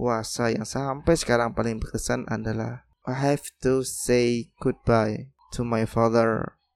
puasa yang sampai sekarang paling berkesan adalah I have to say goodbye to my father.